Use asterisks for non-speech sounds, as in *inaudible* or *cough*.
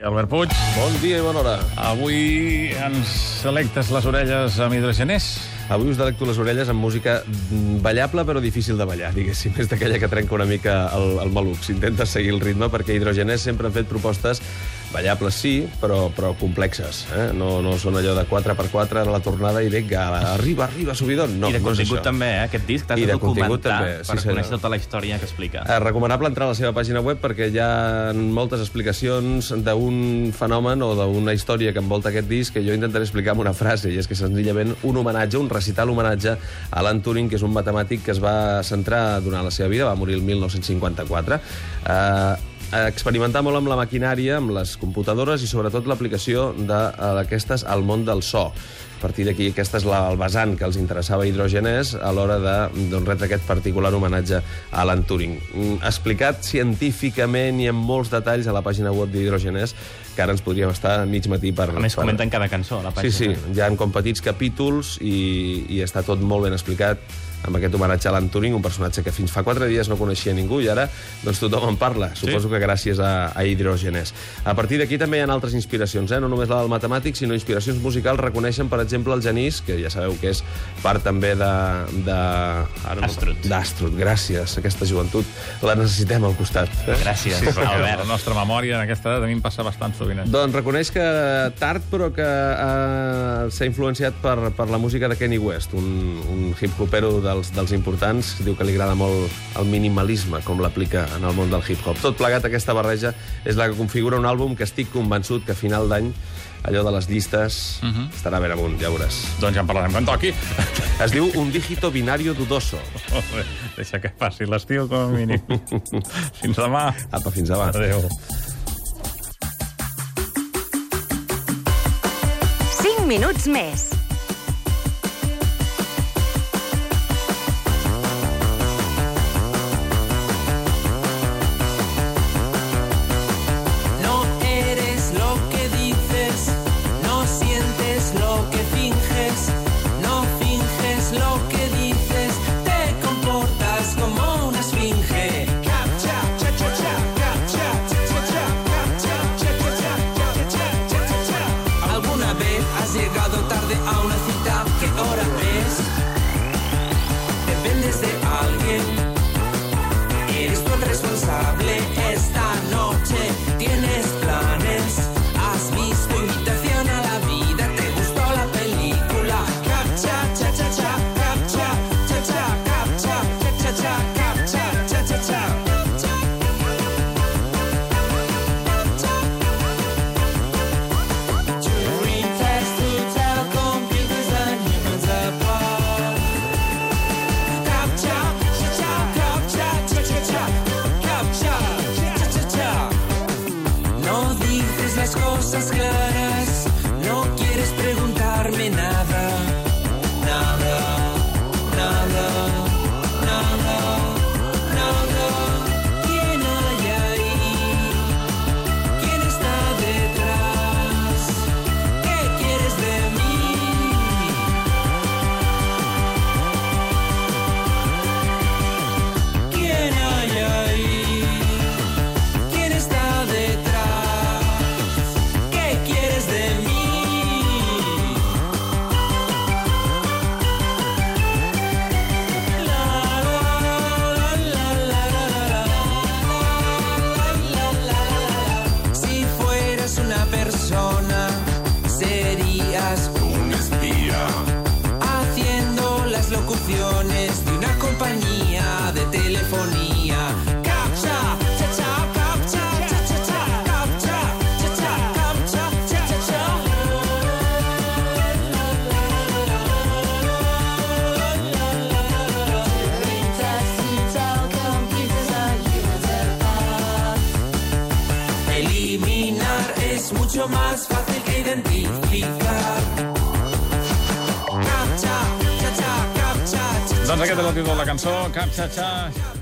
Albert Puig, Bon dia i bona hora. avui ens selectes les orelles amb hidrogeners. Avui us delecto les orelles amb música ballable però difícil de ballar, diguéssim. És d'aquella que trenca una mica el, el maluc. S'intenta seguir el ritme perquè Hidrogeners sempre han fet propostes ballables, sí, però, però complexes. Eh? No, no són allò de 4x4 a la tornada i vinga, arriba, arriba, subidon. No, I de no contingut també, eh? Aquest disc t'has de documentar també, sí, per senyor. conèixer tota la història que explica. Eh, recomanable entrar a la seva pàgina web perquè hi ha moltes explicacions d'un fenomen o d'una història que envolta aquest disc que jo intentaré explicar amb una frase, i és que senzillament un homenatge, un recital homenatge a Alan Turing, que és un matemàtic que es va centrar durant la seva vida, va morir el 1954, eh, experimentar molt amb la maquinària, amb les computadores i sobretot l'aplicació d'aquestes al món del so. A partir d'aquí, aquest és la, el vessant que els interessava a Hidrogenès a l'hora de doncs, retre aquest particular homenatge a Alan Turing. Mm, Explicat científicament i amb molts detalls a la pàgina web d'Hidrogenès, que ara ens podríem estar mig matí per... A més, per... comenten cada cançó a la Sí, pàgina. sí, hi ha com petits capítols i, i està tot molt ben explicat amb aquest homenatge a Alan Turing, un personatge que fins fa quatre dies no coneixia ningú i ara doncs, tothom en parla, suposo que gràcies a, a Hidrogenes. A partir d'aquí també hi ha altres inspiracions, eh? no només la del matemàtic, sinó inspiracions musicals. Reconeixen, per exemple, el Genís, que ja sabeu que és part també de... de ara no- Astrut. D'Astrut, gràcies. Aquesta joventut la necessitem al costat. Eh? Gràcies, la Albert. nostra memòria en aquesta edat a mi em passa bastant sovint. eh? Doncs reconeix que tard, però que eh, s'ha influenciat per, per la música de Kenny West, un, un hip-hopero dels, dels importants. Diu que li agrada molt el minimalisme, com l'aplica en el món del hip-hop. Tot plegat, aquesta barreja és la que configura un àlbum que estic convençut que a final d'any allò de les llistes uh -huh. estarà ben amunt, ja veuràs. Doncs ja en parlarem quan toqui. *laughs* Es diu Un dígito binario dudoso. Deixa que passi l'estiu com a mínim. *laughs* Fins demà. Apa, fins demà. Adéu. 5 minuts més. Las cosas claras, no quieres preguntarme nada, locuciones de una compañía de telefonía. Captcha, cha cha, captcha, cha cha cha, captcha, cha cha, captcha, cha cha cha. Eliminar es mucho más fácil que identificar. Doncs aquest és el títol de la cançó, Cap, xa, xa.